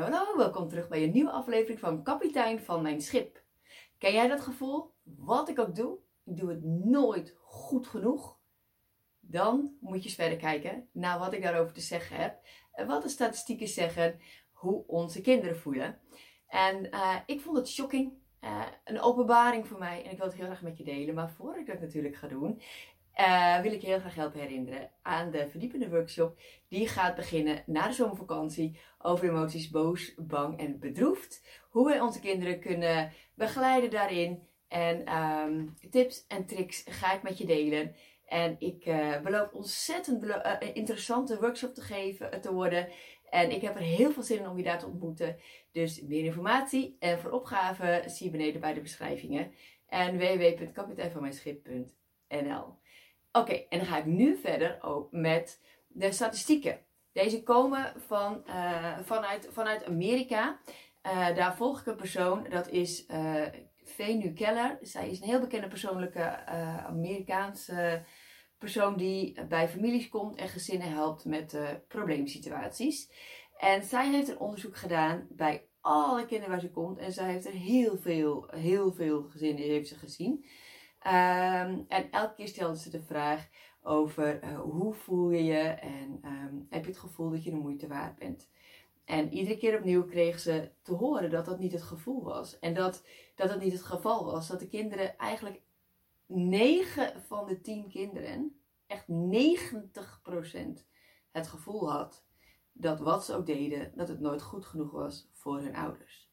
Hallo, welkom terug bij een nieuwe aflevering van Kapitein van Mijn Schip. Ken jij dat gevoel? Wat ik ook doe, ik doe het nooit goed genoeg. Dan moet je eens verder kijken naar wat ik daarover te zeggen heb. En wat de statistieken zeggen, hoe onze kinderen voelen. En uh, ik vond het shocking. Uh, een openbaring voor mij en ik wil het heel graag met je delen. Maar voor ik dat natuurlijk ga doen, uh, wil ik je heel graag helpen herinneren aan de verdiepende workshop. Die gaat beginnen na de zomervakantie over emoties boos, bang en bedroefd. Hoe wij onze kinderen kunnen begeleiden daarin. En um, tips en tricks ga ik met je delen. En ik uh, beloof ontzettend uh, interessante workshop te geven, te worden. En ik heb er heel veel zin in om je daar te ontmoeten. Dus meer informatie en voor opgaven zie je beneden bij de beschrijvingen. En www.kapiteinvanmijnschip.nl Oké, en dan ga ik nu verder ook met de statistieken. Deze komen van, uh, vanuit, vanuit Amerika. Uh, daar volg ik een persoon, dat is uh, Venu Keller. Zij is een heel bekende persoonlijke Amerikaanse persoon die bij families komt en gezinnen helpt met probleemsituaties. En zij heeft een onderzoek gedaan bij alle kinderen waar ze komt. En zij heeft er heel veel, heel veel gezinnen heeft ze gezien. Um, en elke keer stelde ze de vraag over uh, hoe voel je je en um, heb je het gevoel dat je de moeite waard bent. En iedere keer opnieuw kreeg ze te horen dat dat niet het gevoel was. En dat dat niet het geval was. Dat de kinderen eigenlijk 9 van de 10 kinderen, echt 90% het gevoel had dat wat ze ook deden, dat het nooit goed genoeg was voor hun ouders.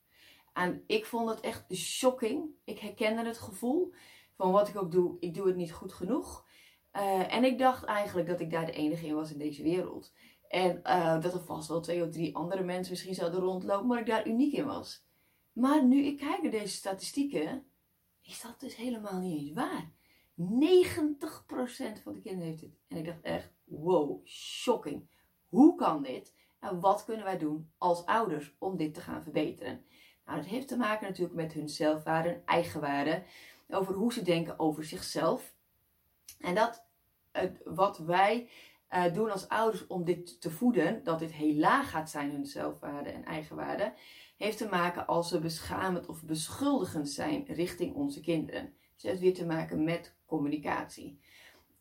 En ik vond het echt shocking. Ik herkende het gevoel van wat ik ook doe, ik doe het niet goed genoeg. Uh, en ik dacht eigenlijk dat ik daar de enige in was in deze wereld. En uh, dat er vast wel twee of drie andere mensen misschien zouden rondlopen, maar ik daar uniek in was. Maar nu ik kijk naar deze statistieken, is dat dus helemaal niet eens waar. 90% van de kinderen heeft dit. En ik dacht echt, wow, shocking. Hoe kan dit? En wat kunnen wij doen als ouders om dit te gaan verbeteren? Nou, dat heeft te maken natuurlijk met hun zelfwaarde en eigenwaarde over hoe ze denken over zichzelf. En dat wat wij uh, doen als ouders om dit te voeden, dat dit heel laag gaat zijn, hun zelfwaarde en eigenwaarde, heeft te maken als ze beschamend of beschuldigend zijn richting onze kinderen. Dus het heeft weer te maken met communicatie.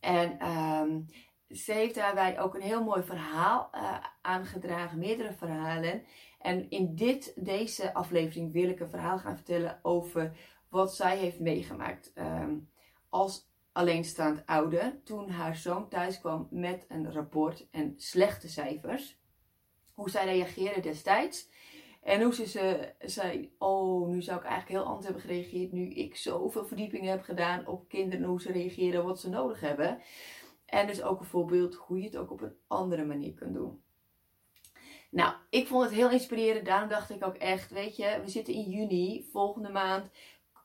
En um, ze heeft daarbij ook een heel mooi verhaal uh, aangedragen, meerdere verhalen. En in dit, deze aflevering wil ik een verhaal gaan vertellen over wat zij heeft meegemaakt um, als alleenstaand ouder toen haar zoon thuis kwam met een rapport en slechte cijfers. Hoe zij reageerde destijds. En hoe ze, ze zei, oh, nu zou ik eigenlijk heel anders hebben gereageerd. Nu ik zoveel verdiepingen heb gedaan op kinderen, hoe ze reageren, wat ze nodig hebben. En dus ook een voorbeeld hoe je het ook op een andere manier kunt doen. Nou, ik vond het heel inspirerend. Daarom dacht ik ook echt, weet je, we zitten in juni, volgende maand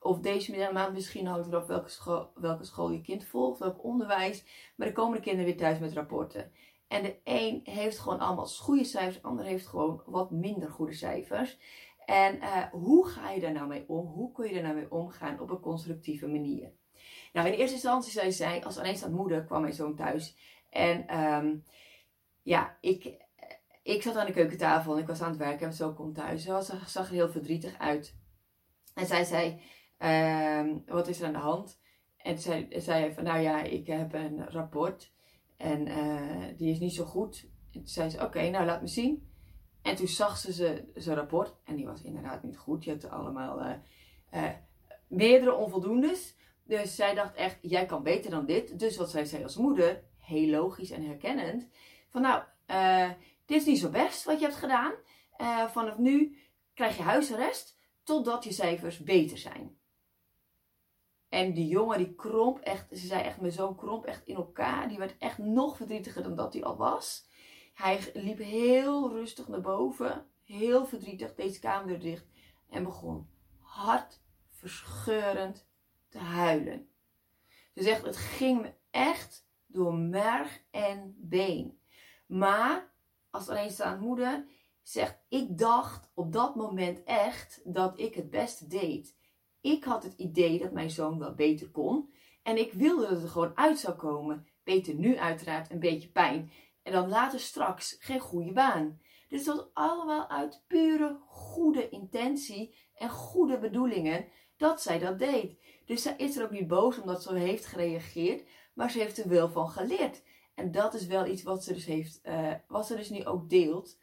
of deze maand misschien hangt eraf welke school, welke school je kind volgt, welk onderwijs. Maar de komende kinderen weer thuis met rapporten. En de een heeft gewoon allemaal goede cijfers, de ander heeft gewoon wat minder goede cijfers. En uh, hoe ga je daar nou mee om? Hoe kun je daar nou mee omgaan op een constructieve manier? Nou, in eerste instantie zei zij, als alleenstaand moeder kwam mijn zoon thuis. En um, ja, ik, ik zat aan de keukentafel en ik was aan het werken en zo komt thuis. Ze zag er heel verdrietig uit. En zij zei, Um, wat is er aan de hand? En zei, zei van, nou ja, ik heb een rapport en uh, die is niet zo goed. En toen zei ze, oké, nou laat me zien. En toen zag ze zijn rapport en die was inderdaad niet goed. Je had allemaal uh, uh, meerdere onvoldoendes. Dus zij dacht echt, jij kan beter dan dit. Dus wat zij zei als moeder, heel logisch en herkennend. Van nou, dit is niet zo best wat je hebt gedaan. vanaf nu krijg je huisarrest totdat je cijfers beter zijn. En die jongen die kromp echt, ze zei echt, mijn zoon kromp echt in elkaar. Die werd echt nog verdrietiger dan dat hij al was. Hij liep heel rustig naar boven, heel verdrietig, deze kamer dicht. En begon hartverscheurend te huilen. Ze zegt, het ging me echt door merg en been. Maar, als alleenstaande moeder, zegt, ik dacht op dat moment echt dat ik het beste deed. Ik had het idee dat mijn zoon wel beter kon. En ik wilde dat het er gewoon uit zou komen. Beter nu uiteraard een beetje pijn. En dan later straks geen goede baan. Dit was allemaal uit pure goede intentie en goede bedoelingen dat zij dat deed. Dus zij is er ook niet boos omdat ze heeft gereageerd, maar ze heeft er wel van geleerd. En dat is wel iets wat ze dus, heeft, uh, wat ze dus nu ook deelt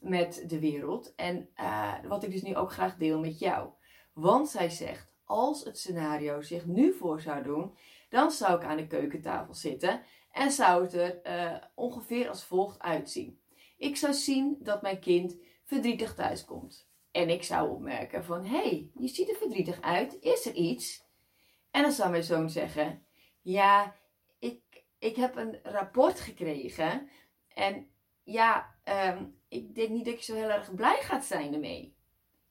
met de wereld. En uh, wat ik dus nu ook graag deel met jou. Want zij zegt, als het scenario zich nu voor zou doen, dan zou ik aan de keukentafel zitten en zou het er uh, ongeveer als volgt uitzien. Ik zou zien dat mijn kind verdrietig thuiskomt. En ik zou opmerken van, hé, hey, je ziet er verdrietig uit, is er iets? En dan zou mijn zoon zeggen, ja, ik, ik heb een rapport gekregen en ja, um, ik denk niet dat je zo heel erg blij gaat zijn ermee.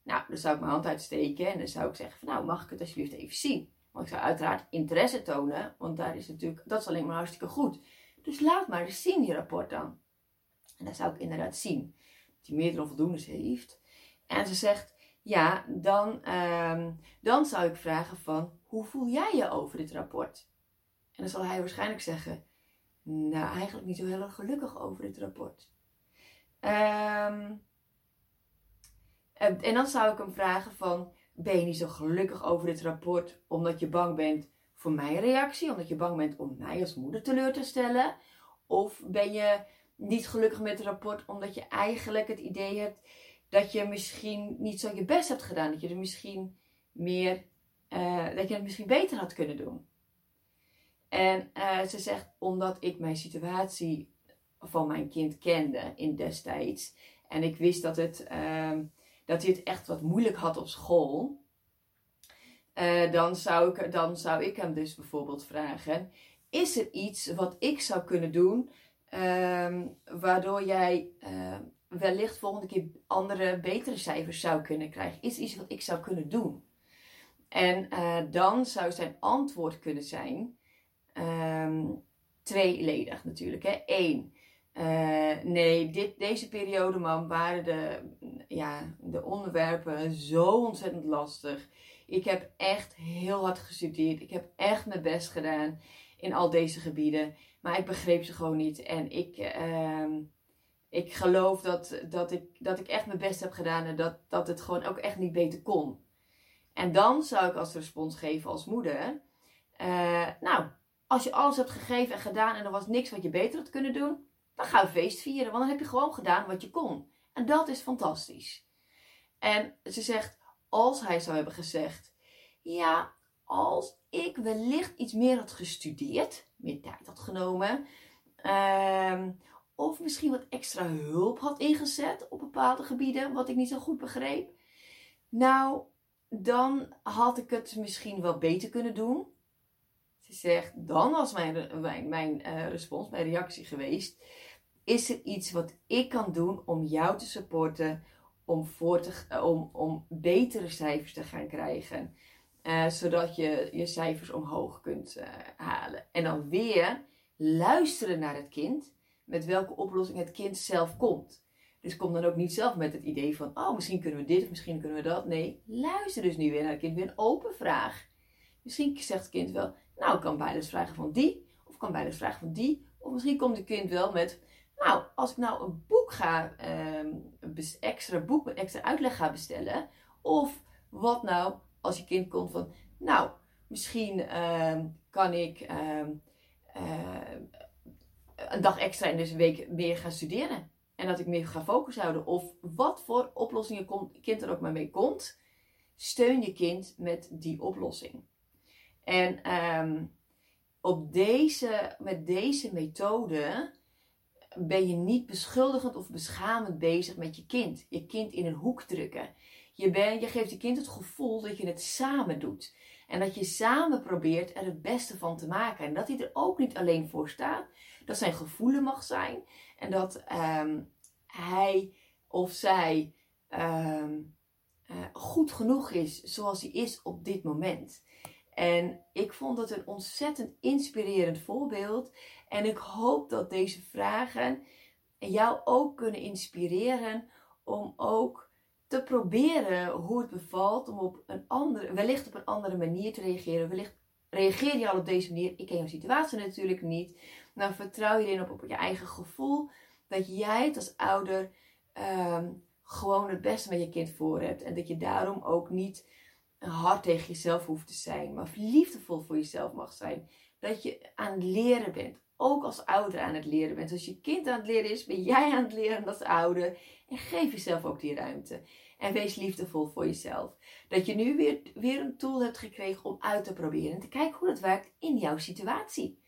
Nou, dan zou ik mijn hand uitsteken en dan zou ik zeggen van, nou, mag ik het alsjeblieft even zien? Want ik zou uiteraard interesse tonen, want daar is natuurlijk, dat is alleen maar hartstikke goed. Dus laat maar eens zien, die rapport dan. En dan zou ik inderdaad zien dat hij meerdere voldoendes heeft. En ze zegt, ja, dan, ehm, dan zou ik vragen van, hoe voel jij je over dit rapport? En dan zal hij waarschijnlijk zeggen, nou, eigenlijk niet zo heel erg gelukkig over dit rapport. Um, en dan zou ik hem vragen van, ben je niet zo gelukkig over dit rapport omdat je bang bent voor mijn reactie, omdat je bang bent om mij als moeder teleur te stellen? Of ben je niet gelukkig met het rapport omdat je eigenlijk het idee hebt dat je misschien niet zo je best hebt gedaan, dat je er misschien meer, uh, dat je het misschien beter had kunnen doen? En uh, ze zegt, omdat ik mijn situatie van mijn kind kende in destijds. En ik wist dat, het, uh, dat hij het echt wat moeilijk had op school. Uh, dan, zou ik, dan zou ik hem dus bijvoorbeeld vragen: Is er iets wat ik zou kunnen doen ehm, waardoor jij uh, wellicht volgende keer andere, betere cijfers zou kunnen krijgen? Is iets wat ik zou kunnen doen? En uh, dan zou zijn antwoord kunnen zijn: um, tweeledig natuurlijk. Hè? Eén, uh, nee, dit, deze periode, man, waren de, ja, de onderwerpen zo ontzettend lastig. Ik heb echt heel hard gestudeerd. Ik heb echt mijn best gedaan in al deze gebieden. Maar ik begreep ze gewoon niet. En ik, uh, ik geloof dat, dat, ik, dat ik echt mijn best heb gedaan en dat, dat het gewoon ook echt niet beter kon. En dan zou ik als respons geven als moeder. Uh, nou, als je alles hebt gegeven en gedaan en er was niks wat je beter had kunnen doen, dan ga je feest vieren. Want dan heb je gewoon gedaan wat je kon. En dat is fantastisch. En ze zegt, als hij zou hebben gezegd, ja, als ik wellicht iets meer had gestudeerd, meer tijd had genomen, ehm, of misschien wat extra hulp had ingezet op bepaalde gebieden, wat ik niet zo goed begreep, nou, dan had ik het misschien wel beter kunnen doen. Ze zegt, dan was mijn, mijn, uh, respons, mijn reactie geweest. Is er iets wat ik kan doen om jou te supporten, om, voor te, eh, om, om betere cijfers te gaan krijgen? Uh, zodat je je cijfers omhoog kunt uh, halen. En dan weer luisteren naar het kind, met welke oplossing het kind zelf komt. Dus kom dan ook niet zelf met het idee van, oh, misschien kunnen we dit of misschien kunnen we dat. Nee, luister dus nu weer naar het kind, weer een open vraag. Misschien zegt het kind wel, nou, ik kan bijles vragen van die, of kan bijles vragen van die. Of misschien komt het kind wel met, nou, als ik nou een boek ga, um, een extra boek met extra uitleg ga bestellen. Of wat nou als je kind komt van, nou, misschien um, kan ik um, uh, een dag extra in deze week meer gaan studeren. En dat ik meer ga focus houden. Of wat voor oplossingen je kind er ook maar mee komt. Steun je kind met die oplossing. En op deze, met deze methode ben je niet beschuldigend of beschamend bezig met je kind. Je kind in een hoek drukken. Je, ben, je geeft je kind het gevoel dat je het samen doet. En dat je samen probeert er het beste van te maken. En dat hij er ook niet alleen voor staat. Dat zijn gevoelen mag zijn. En dat um, hij of zij um, uh, goed genoeg is zoals hij is op dit moment. En ik vond het een ontzettend inspirerend voorbeeld. En ik hoop dat deze vragen jou ook kunnen inspireren om ook te proberen hoe het bevalt om op een andere, wellicht op een andere manier te reageren. Wellicht reageer je al op deze manier. Ik ken jouw situatie natuurlijk niet. Nou vertrouw je erin op, op je eigen gevoel dat jij het als ouder ehm, gewoon het beste met je kind voor hebt. En dat je daarom ook niet hard tegen jezelf hoeft te zijn, maar liefdevol voor jezelf mag zijn. Dat je aan het leren bent. Ook als ouder aan het leren bent. Als je kind aan het leren is, ben jij aan het leren als ouder. En geef jezelf ook die ruimte. En wees liefdevol voor jezelf. Dat je nu weer, weer een tool hebt gekregen om uit te proberen. En te kijken hoe dat werkt in jouw situatie.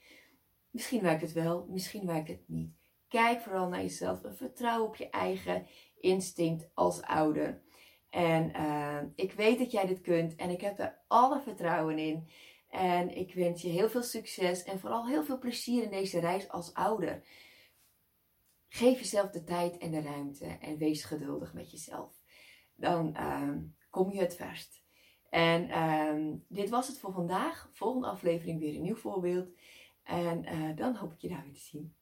Misschien werkt het wel, misschien werkt het niet. Kijk vooral naar jezelf en vertrouw op je eigen instinct als ouder. En uh, ik weet dat jij dit kunt en ik heb er alle vertrouwen in. En ik wens je heel veel succes en vooral heel veel plezier in deze reis als ouder. Geef jezelf de tijd en de ruimte en wees geduldig met jezelf. Dan uh, kom je het verst. En uh, dit was het voor vandaag. Volgende aflevering weer een nieuw voorbeeld. En uh, dan hoop ik je daar weer te zien.